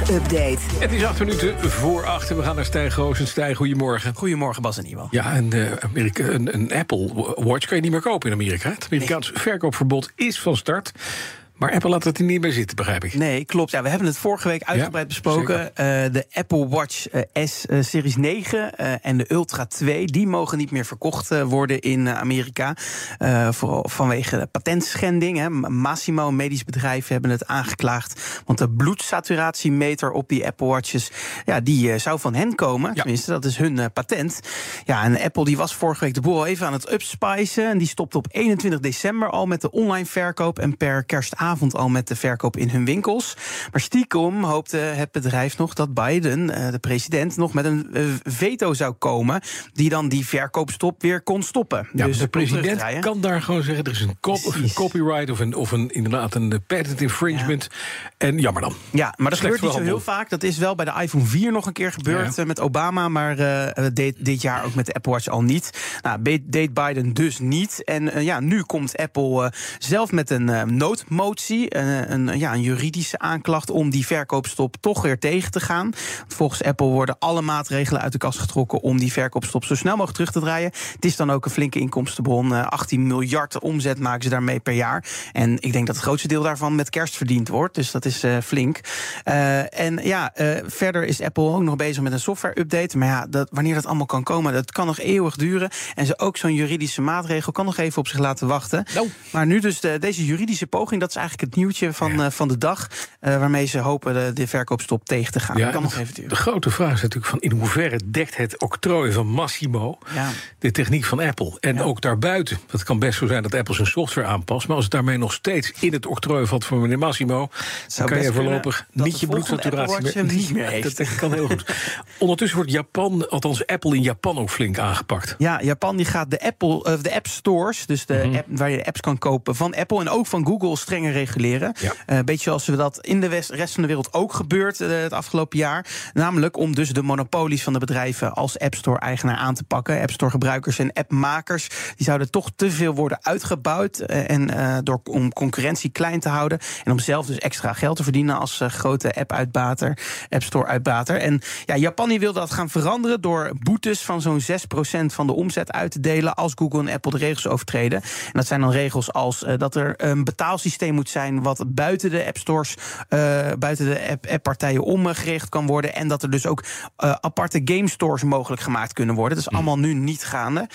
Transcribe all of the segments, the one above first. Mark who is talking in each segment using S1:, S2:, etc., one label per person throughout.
S1: Update.
S2: Het is acht minuten voor acht en we gaan naar Stijn Goosen. Stijn, goedemorgen.
S3: Goedemorgen Bas en Iwan.
S2: Ja, een, uh, Amerika, een, een, Apple Watch kan je niet meer kopen in Amerika. Het Amerikaans verkoopverbod is van start. Maar Apple laat het er niet bij zitten, begrijp ik.
S3: Nee, klopt. Ja, we hebben het vorige week uitgebreid ja, besproken. Uh, de Apple Watch uh, S uh, Series 9 en de Ultra 2... die mogen niet meer verkocht worden in Amerika. vooral vanwege de patentschending. Hè. Massimo, een medisch bedrijf, hebben het aangeklaagd. Want de bloedsaturatiemeter op die Apple Watches... Ja, die zou van hen komen. Ja. Tenminste, dat is hun patent. Ja, en Apple die was vorige week de boel even aan het upspicen. En die stopte op 21 december al met de online verkoop... en per kerstavond avond al met de verkoop in hun winkels. Maar stiekem hoopte het bedrijf nog dat Biden, de president, nog met een veto zou komen. die dan die verkoopstop weer kon stoppen.
S2: Ja, dus de president kan daar gewoon zeggen: er is een, cop, of een copyright of, een, of een, inderdaad een patent infringement. Ja. En jammer dan.
S3: Ja, maar dat gebeurt niet zo heel vaak. Dat is wel bij de iPhone 4 nog een keer gebeurd ja. met Obama. Maar uh, deed dit jaar ook met de Apple Watch al niet. Nou, deed Biden dus niet. En uh, ja, nu komt Apple uh, zelf met een uh, een, een, ja, een juridische aanklacht om die verkoopstop toch weer tegen te gaan. Volgens Apple worden alle maatregelen uit de kast getrokken om die verkoopstop zo snel mogelijk terug te draaien. Het is dan ook een flinke inkomstenbron. 18 miljard omzet maken ze daarmee per jaar. En ik denk dat het grootste deel daarvan met kerst verdiend wordt. Dus dat is uh, flink. Uh, en ja, uh, verder is Apple ook nog bezig met een software-update. Maar ja, dat, wanneer dat allemaal kan komen, dat kan nog eeuwig duren. En ze ook zo'n juridische maatregel kan nog even op zich laten wachten.
S2: No.
S3: Maar nu dus de, deze juridische poging, dat is eigenlijk het nieuwtje van, ja. uh, van de dag. Uh, waarmee ze hopen de, de, verkoopstop tegen te gaan.
S2: Ja,
S3: kan nog even.
S2: De grote vraag is natuurlijk van in hoeverre dekt het octrooi van Massimo
S3: ja.
S2: de techniek van Apple. En ook daarbuiten. Het kan best zo zijn dat Apple zijn software aanpast. Maar als het daarmee nog steeds in het octrooi valt van meneer Massimo. dan kan je voorlopig niet je bloedsaturatie meer.
S3: Niet meer heeft.
S2: Dat kan heel goed. Ondertussen wordt Japan, althans Apple in Japan ook flink aangepakt.
S3: Ja, Japan die gaat de Apple, uh, de App Stores, dus de
S2: Mhm.
S3: app waar je de apps kan kopen van Apple en ook van Google strenger reguleren.
S2: Ja.
S3: Een beetje zoals we dat in de west, rest van de wereld ook gebeurt uh, het afgelopen jaar. Namelijk om dus de monopolies van de bedrijven als App Store-eigenaar aan te pakken. App Store-gebruikers en appmakers die zouden toch te veel worden uitgebouwd. Uh, en door, om concurrentie klein te houden. En om zelf dus extra geld te verdienen als grote app-uitbater, App Store-uitbater. En ja, Japan die wil dat gaan veranderen door boetes van zo'n 6% van de omzet uit te delen als Google en Apple de regels overtreden. En dat zijn dan regels als dat er een betaalsysteem moet zijn wat buiten de app stores, uh, buiten de app, app-partijen omgericht kan worden. En dat er dus ook uh, aparte game stores mogelijk gemaakt kunnen worden. Dat is allemaal nu niet gaande.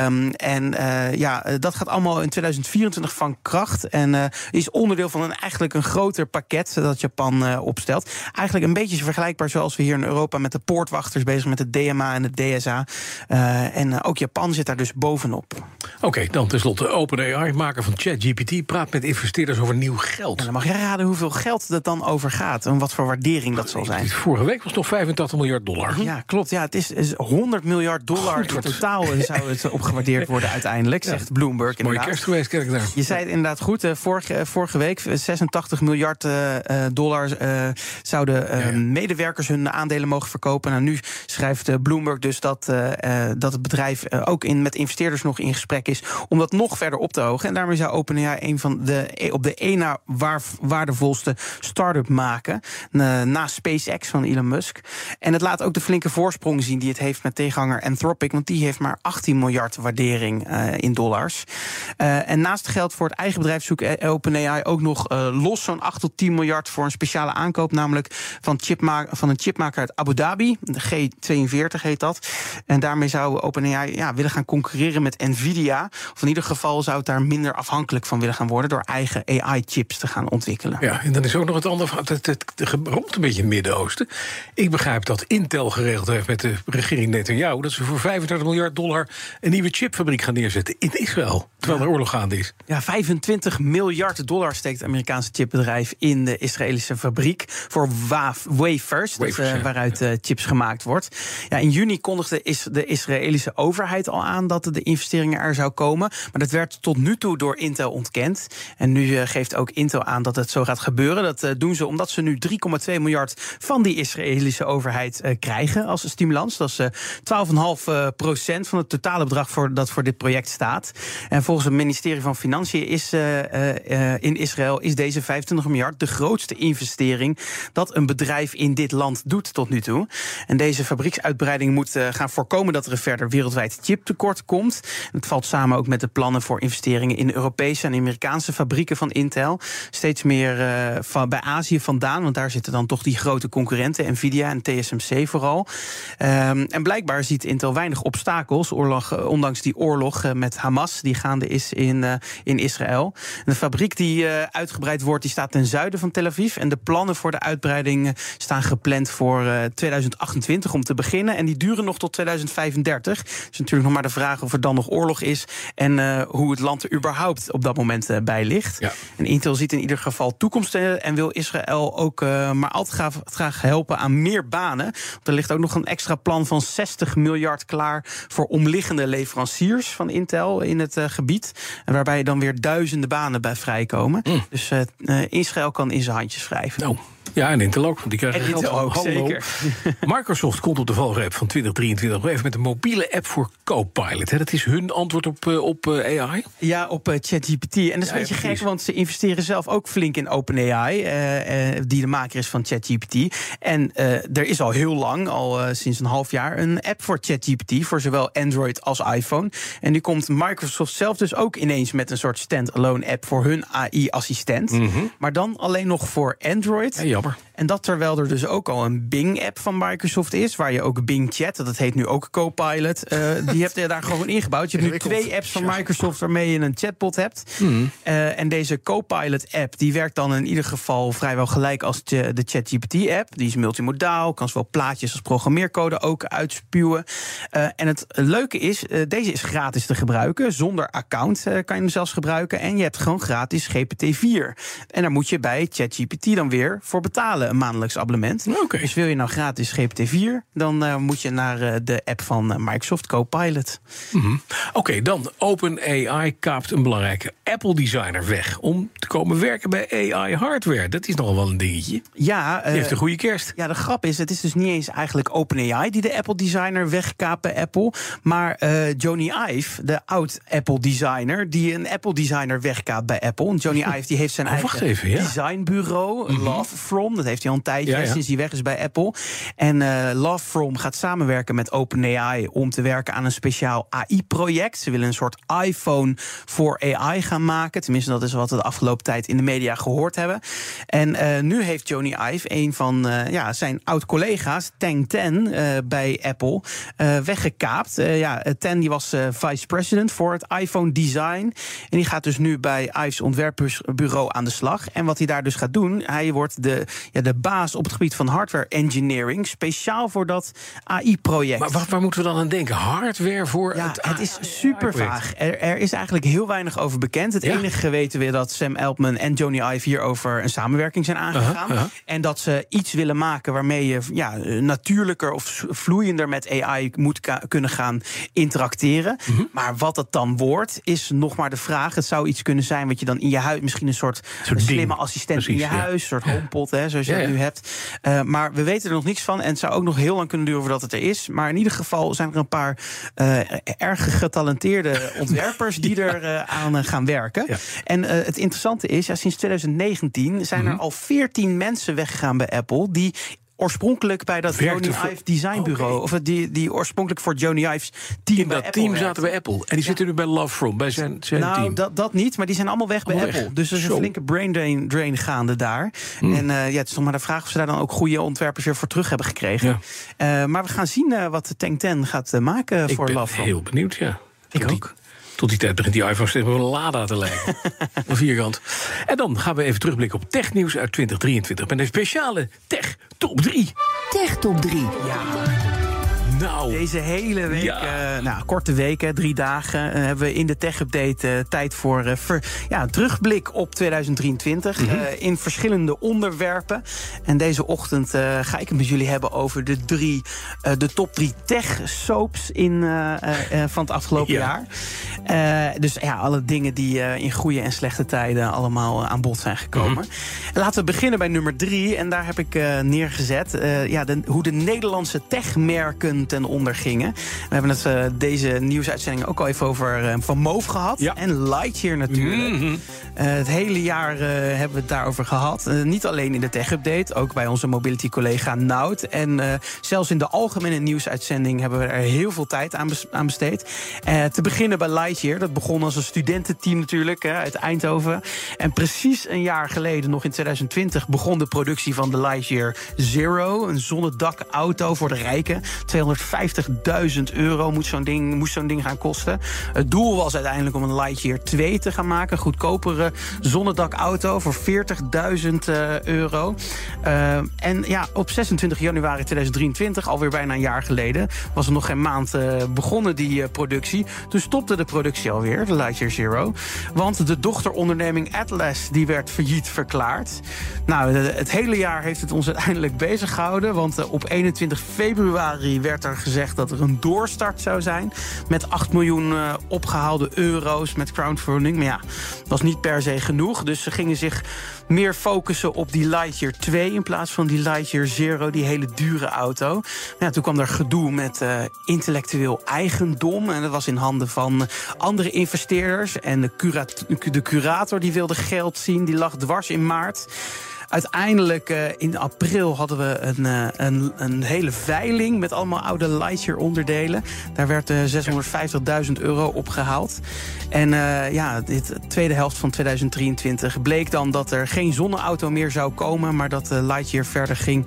S3: Um, en uh, ja, dat gaat allemaal in 2024 van kracht. En is onderdeel van een, eigenlijk een groter pakket dat Japan opstelt. Eigenlijk een beetje vergelijkbaar zoals we hier in Europa met de poortwachters bezig met het DMA en het DSA. En ook Japan zit daar dus bovenop.
S2: Oké, okay, dan tenslotte OpenAI, maker van ChatGPT, praat met investeerders over nieuw geld.
S3: Ja, dan mag jij raden hoeveel geld het dan over gaat en wat voor waardering dat zal zijn.
S2: Vorige week was het nog 85 miljard dollar.
S3: Ja, klopt. Ja, het is, is 100 miljard dollar Goed, in totaal zou het opgewaardeerd worden uiteindelijk, zegt ja, Bloomberg.
S2: Mooie kerst geweest, kijk daar.
S3: Je zei het inderdaad goed. Vorige, vorige week 86 miljard uh, dollar uh, zouden uh, ja, ja. medewerkers hun aandelen mogen verkopen. Nou, nu schrijft Bloomberg dus dat, dat het bedrijf ook in, met investeerders nog in gesprek is om dat nog verder op te hogen. En daarmee zou OpenAI een van de op de één na waar, waardevolste start-up maken. Na SpaceX van Elon Musk. En het laat ook de flinke voorsprong zien die het heeft met tegenhanger Anthropic. Want die heeft maar 18 miljard waardering uh, in dollars. Uh, en naast geld voor het eigen bedrijf zoekt OpenAI ook nog los zo'n 8 tot 10 miljard voor een speciale aankoop. Namelijk van, chipma van een chipmaker uit Abu Dhabi. De G42 heet dat. En daarmee zou OpenAI ja, willen gaan concurreren met Nvidia. Of in ieder geval zou het daar minder afhankelijk van willen gaan worden door eigen AI-chips te gaan ontwikkelen.
S2: Ja, en dan is ook nog het andere het, het, het, een beetje in het Midden-Oosten. Ik begrijp dat Intel geregeld heeft met de regering Netanyahu... dat ze voor 35 miljard dollar een nieuwe chipfabriek gaan neerzetten in Israël. Terwijl er oorlog gaande is.
S3: Ja, 25 miljard dollar steekt het Amerikaanse chipbedrijf... in de Israëlische fabriek voor wafers, uh, waaruit uh, chips gemaakt wordt. Ja, in juni kondigde is de Israëlische overheid al aan... dat de investeringen er zou komen. Maar dat werd tot nu toe door Intel ontkend. En nu uh, geeft ook Intel aan dat het zo gaat gebeuren. Dat doen ze omdat ze nu 3,2 miljard van die Israëlische overheid krijgen als stimulans. Dat is 12,5 procent van het totale bedrag voor, dat voor dit project staat. En volgens het ministerie van Financiën is in Israël is deze 25 miljard de grootste investering dat een bedrijf in dit land doet tot nu toe. En deze fabrieksuitbreiding moet gaan voorkomen dat er een verder wereldwijd chiptekort komt. Het valt samen ook met de plannen voor investeringen in Europese en Amerikaanse fabrieken van Intel. Steeds meer uh, van, bij Azië vandaan, want daar zitten dan toch die grote concurrenten, Nvidia en TSMC vooral. Um, en blijkbaar ziet Intel weinig obstakels, oorlog, ondanks die oorlog met Hamas die gaande is in, in Israël. De fabriek die uitgebreid wordt, die staat ten zuiden van Tel Aviv. En de plannen voor de uitbreiding staan gepland voor 2028 om te beginnen. En die duren nog tot 2035. Het is natuurlijk nog maar de vraag of er dan nog oorlog is. En uh, hoe het land er überhaupt op dat moment uh, bij ligt. Ja. En Intel ziet in ieder geval toekomst en wil Israël ook maar altijd graag, graag, helpen aan meer banen. Want er ligt ook nog een extra plan van 60 miljard klaar voor omliggende leveranciers van Intel in het gebied. Waarbij dan weer duizenden banen bij vrijkomen. Mm. Dus Israël kan in zijn handjes wrijven.
S2: Nou. Ja, en Intel ook, want die krijgen
S3: en Intel ook, zeker.
S2: Microsoft komt op de valreep van 2023 even met een mobiele app voor Copilot. Hè. Dat is hun antwoord op, uh, op uh, AI?
S3: Ja, op uh, ChatGPT. En dat is ja, een beetje gek, want ze investeren zelf ook flink in OpenAI, die de maker is van ChatGPT. En er is al heel lang, al sinds een half jaar, een app voor ChatGPT voor zowel Android als iPhone. En nu komt Microsoft zelf dus ook ineens met een soort standalone app voor hun AI-assistent. Mm -hmm. Maar dan alleen nog voor Android.
S2: Ja, jammer.
S3: En dat terwijl er dus ook al een Bing-app van Microsoft is, waar je ook Bing Chat, dat heet nu ook Copilot, uh, die heb je daar gewoon inggebouwd. Je hebt nu twee apps van Microsoft waarmee je een chatbot hebt. Mm. Uh, en deze Copilot-app die werkt dan in ieder geval vrijwel gelijk als de, de ChatGPT-app. Die is multimodaal, kan zowel plaatjes als programmeercode ook uitspuwen. Uh, en het leuke is, deze is gratis te gebruiken. Zonder account kan je hem zelfs gebruiken. En je hebt gewoon gratis GPT-4. En daar moet je bij ChatGPT dan weer voor betalen, een maandelijks abonnement.
S2: Okay.
S3: Dus wil je nou gratis GPT-4, dan uh, moet je naar uh, de app van Microsoft Copilot.
S2: Mm -hmm. Oké, okay, dan OpenAI kaapt een belangrijke Apple-designer weg... om te komen werken bij AI-hardware. Dat is nogal wel een dingetje.
S3: Ja,
S2: heeft een goede kerst.
S3: Ja, de grap is, het is dus niet eens eigenlijk OpenAI... die de Apple-designer wegkaapt bij Apple... maar Johnny Ive, de oud-Apple-designer... die een Apple-designer wegkaapt bij Apple. Johnny Ive die heeft zijn
S2: oh,
S3: eigen
S2: even, ja.
S3: designbureau... Mm -hmm. Love From. Dat heeft hij al een tijdje, ja, ja. sinds hij weg is bij Apple. En uh, Love From gaat samenwerken met OpenAI om te werken aan een speciaal AI-project. Ze willen een soort iPhone voor AI gaan maken. Tenminste, dat is wat we de afgelopen tijd in de media gehoord hebben. En uh, nu heeft Johnny Ive, een van uh, ja, zijn oud-collega's, Tang Ten, bij Apple, weggekaapt. ja, Ten die was vice president voor het iPhone design. En die gaat dus nu bij Ives ontwerpbureau aan de slag. En wat hij daar dus gaat doen, hij wordt de, ja, de baas op het gebied van hardware engineering. Speciaal voor dat AI-project.
S2: Maar waar, waar, moeten we dan aan denken? Hardware voor
S3: ja,
S2: het
S3: Het is super vaag. Er, er, is eigenlijk heel weinig over bekend. Het ja? enige weten we dat Sam Altman en Johnny Ive hierover een samenwerking zijn aangegaan. Uh -huh, uh -huh. En dat ze iets willen maken waarmee je ja, natuurlijker of vloeiender met AI moet kunnen gaan interacteren. Uh
S2: Mhm.
S3: -huh. Maar wat het dan wordt, is nog maar de vraag. Het zou iets kunnen zijn wat je dan in je huis, misschien een soort, slimme ding. assistent Precies, in je huis, een soort HomePod, hè, zoals je ja, dat nu hebt. Uh, maar we weten er nog niks van. En het zou ook nog heel lang kunnen duren voordat het er is. Maar in ieder geval zijn er een paar uh, erg getalenteerde ontwerpers die er uh, aan gaan werken. En het interessante is, ja, sinds 2019 zijn er al 14 mensen weggegaan bij Apple die oorspronkelijk bij dat
S2: Werkte
S3: Johnny
S2: voor-
S3: Ive designbureau. Of die, die oorspronkelijk voor Johnny Ive's team
S2: In dat team
S3: werkte.
S2: zaten bij Apple. En die zitten nu bij Love From, bij zijn, zijn
S3: nou,
S2: team.
S3: dat, dat niet, maar die zijn allemaal weg bij Apple. Dus er is een flinke brain drain, drain gaande daar.
S2: Hmm.
S3: En uh, ja, het is nog maar de vraag of ze daar dan ook goede ontwerpers weer voor terug hebben gekregen.
S2: Ja.
S3: Uh, maar we gaan zien uh, wat de Tank 10 gaat maken
S2: Ik
S3: voor
S2: ben
S3: Love From.
S2: heel benieuwd, ja.
S3: Ik ook.
S2: Tot die tijd begint die iPhone steeds meer op een Lada te lijken. een vierkant. En dan gaan we even terugblikken op technieuws uit 2023... met een speciale Tech Top 3.
S1: Tech Top 3.
S2: Nou,
S3: Deze hele week,
S2: Ja.
S3: eh, nou, korte weken, drie dagen, eh, hebben we in de tech-update eh, tijd voor eh, ver- ja, een terugblik op 2023
S2: Mhm.
S3: eh, in verschillende onderwerpen. En deze ochtend eh, ga ik het met jullie hebben over de, drie, eh, de top drie tech-soaps in, eh, eh, eh, van het afgelopen
S2: Ja.
S3: jaar. Eh, dus ja, alle dingen die eh, in goede en slechte tijden allemaal eh, aan bod zijn gekomen.
S2: Mhm.
S3: Laten we beginnen bij nummer drie. En daar heb ik neergezet ja, de, hoe de Nederlandse techmerken ten onder gingen. We hebben het deze nieuwsuitzending ook al even over Van Moof gehad.
S2: Ja.
S3: En Lightyear natuurlijk.
S2: Mhm.
S3: Het hele jaar hebben we het daarover gehad. Eh, niet alleen in de tech-update, ook bij onze mobility-collega Nout. En zelfs in de algemene nieuwsuitzending hebben we er heel veel tijd aan, bes- aan besteed. Te beginnen bij Lightyear. Dat begon als een studententeam natuurlijk hè, uit Eindhoven. En precies een jaar geleden, nog in 2020, begon de productie van de Lightyear Zero. Een zonnedakauto voor de rijken. 250.000 euro moet zo'n ding, moest zo'n ding gaan kosten. Het doel was uiteindelijk om een Lightyear 2 te gaan maken. Een goedkopere zonnedakauto voor 40.000 eh, euro. Eh, en ja, op 26 januari 2023, alweer bijna een jaar geleden... was er nog geen maand eh, begonnen, die productie. Toen stopte de productie alweer, de Lightyear Zero. Want de dochteronderneming Atlas die werd failliet verklaard. Nou, het hele jaar heeft het ons uiteindelijk bezig gehouden. Want eh, op 21 februari werd er gezegd dat er een doorstart zou zijn. Met 8 miljoen eh, opgehaalde euro's met crowdfunding. Maar ja, dat was niet per se genoeg. Dus ze gingen zich meer focussen op die Lightyear 2 in plaats van die Lightyear Zero, die hele dure auto. Maar ja, toen kwam er gedoe met eh, intellectueel eigendom. En dat was in handen van andere investeerders. En de curator die wilde geld zien, die lag dwars in maart. Uiteindelijk eh, in april hadden we een, eh, een, een hele veiling met allemaal oude Lightyear onderdelen. Daar werd eh 650.000 euro opgehaald. En eh, ja, dit tweede helft van 2023 bleek dan dat er geen zonneauto meer zou komen, maar dat eh, Lightyear verder ging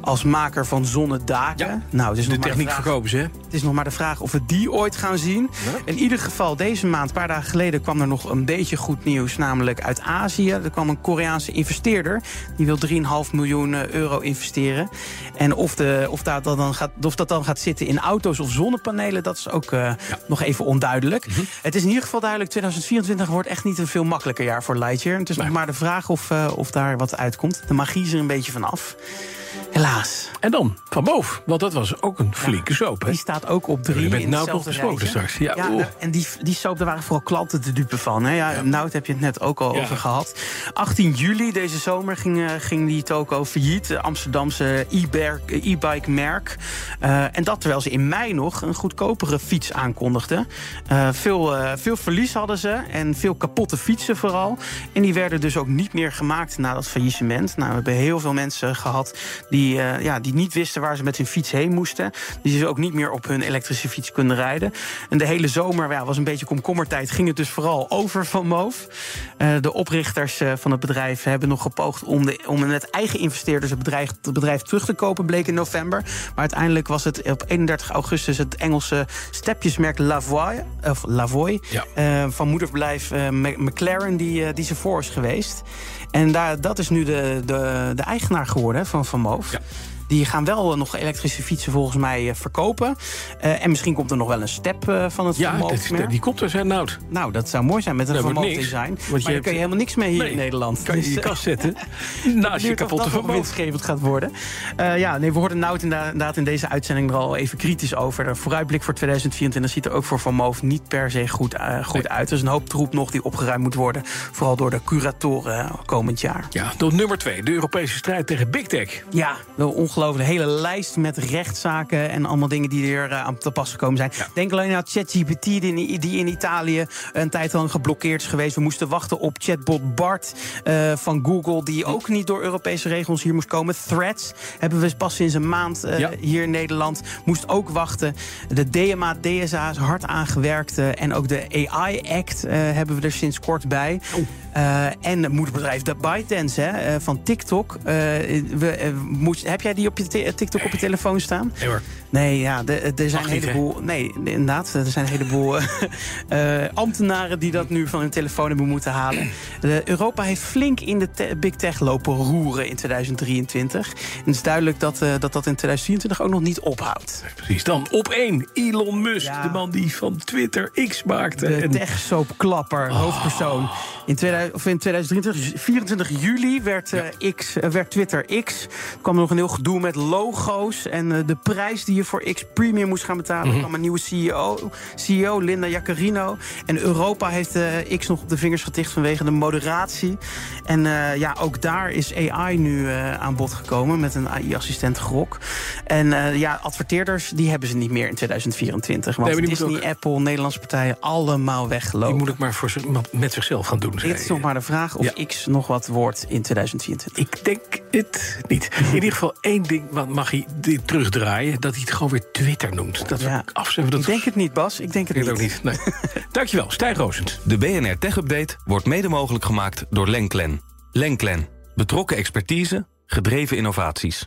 S3: als maker van zonnedaken.
S2: Ja,
S3: nou, het is
S2: de
S3: nog
S2: techniek verkopen ze, hè?
S3: het is nog maar de vraag of we die ooit gaan zien. In ieder geval, deze maand, een paar dagen geleden, kwam er nog een beetje goed nieuws. Namelijk uit Azië. Er kwam een Koreaanse investeerder. Die wil 3,5 miljoen eh, euro investeren. En of, de, of, dat, dan gaat, of dat dan gaat zitten in auto's of zonnepanelen, dat is ook eh, nog even onduidelijk. Het is in ieder geval duidelijk, 2024 wordt echt niet een veel makkelijker jaar voor Lightyear. Het is nog maar de vraag of, eh, of daar wat uitkomt. De magie is er een beetje vanaf. Helaas.
S2: En dan Van Moof, want dat was ook een flinke soap, hè?
S3: Die staat ook op drie.
S2: Je bent nog
S3: hetzelfde
S2: gesproken straks. Ja,
S3: Ja, en die, die soap, daar waren vooral klanten te dupe van. Hè? Ja, Nout heb je het net ook al over gehad. 18 juli deze zomer ging, eh, ging die toko failliet. De Amsterdamse e-ber- e-bike merk. Eh, en dat terwijl ze in mei nog een goedkopere fiets aankondigden. Eh, veel, eh, veel verlies hadden ze en veel kapotte fietsen vooral. En die werden dus ook niet meer gemaakt na dat faillissement. Nou, we hebben heel veel mensen gehad die, eh, ja, die niet wisten waar ze met hun fiets heen moesten. Die ze ook niet meer op hun elektrische fiets konden rijden. En de hele zomer ja, was een beetje komkommertijd. Ging het dus vooral over Van Moof. Eh, de oprichters eh, van het bedrijf hebben nog gepoogd om, de, om met eigen investeerders het bedrijf, het bedrijf terug te kopen, bleek in november. Maar uiteindelijk was het op 31 augustus het Engelse stepjesmerk Lavoie, of Lavoie
S2: Ja.
S3: van moederbedrijf Mc- McLaren die, die ze voor is geweest. En daar, dat is nu de, de, de eigenaar geworden van Van Moof.
S2: Ja.
S3: Die gaan wel nog elektrische fietsen volgens mij eh, verkopen. Eh, en misschien komt er nog wel een step eh, van het
S2: Ja,
S3: merk.
S2: die komt er, zijn Nout.
S3: Nou, dat zou mooi zijn met een
S2: Dat
S3: Van
S2: wordt
S3: Moof
S2: niks,
S3: design.
S2: want je
S3: maar daar
S2: hebt-
S3: kun je helemaal niks mee hier
S2: Nee,
S3: in Nederland.
S2: Kan je in
S3: Dus,
S2: je kast zetten. Naast je kapotte
S3: wel winstgevend gaat worden. Ja, nee, we hoorden Nout inderdaad in deze uitzending er al even kritisch over. De vooruitblik voor 2024 ziet er ook voor Van Moof niet per se goed, eh, goed uit. Er is een hoop troep nog die opgeruimd moet worden. Vooral door de curatoren komend jaar.
S2: Ja, dan nummer twee. De Europese strijd tegen Big Tech.
S3: Ja, wel ongelooflijk. Een hele lijst met rechtszaken en allemaal dingen die er eh, aan te pas gekomen zijn. Denk alleen aan ChatGPT, die, in- die in Italië een tijd lang geblokkeerd is geweest. We moesten wachten op chatbot Bart eh, van Google, die ook niet door Europese regels hier moest komen. Threads hebben we pas sinds een maand eh,
S2: Ja.
S3: hier in Nederland. Moest ook wachten. De DMA, DSA is hard aangewerkt. en ook de AI Act hebben we er sinds kort bij. Uh, en het moederbedrijf de ByteDance hè, van TikTok. We, moet, heb jij die op je TikTok op je telefoon staan?
S2: Nee,
S3: ja, er zijn een heleboel. Nee, inderdaad. Er zijn een heleboel ambtenaren die dat nu van hun telefoon hebben moeten halen. Europa heeft flink in de big tech lopen roeren in 2023. En het is duidelijk dat dat, dat in 2024 ook nog niet ophoudt.
S2: Precies. Dan op één Elon Musk, ja. de man die van Twitter X maakte.
S3: De en... tech-soapklapper, oh. hoofdpersoon. In, 2000, of in 2023, 24 juli, werd, ja. X, werd Twitter X. Er kwam nog een heel gedoe met logo's. En uh, de prijs die je voor X Premium moest gaan betalen. Mm -hmm. kwam een nieuwe CEO, CEO Linda Jaccarino. En Europa heeft uh, X nog op de vingers geticht vanwege de moderatie. En uh, ja, ook daar is AI nu aan bod gekomen met een AI-assistent Grok. En ja, adverteerders die hebben ze niet meer in 2024. Want nee, Disney, ook... Apple, Nederlandse partijen allemaal weggelopen.
S2: Die moet ik maar voor met zichzelf gaan doen.
S3: Het is nog maar de vraag of ja. X nog wat wordt in 2024.
S2: Ik denk het niet. In ieder geval één ding wat mag hij terugdraaien: dat hij gewoon weer Twitter noemt. Dat ja.
S3: afzetten. Dat ik denk het niet, Bas. Ik denk het
S2: ik
S3: niet.
S2: ook niet. Nee. Dankjewel, Stijn Roosend.
S4: De BNR Tech Update wordt mede mogelijk gemaakt door Lenklen. Lenklen. Betrokken expertise, gedreven innovaties.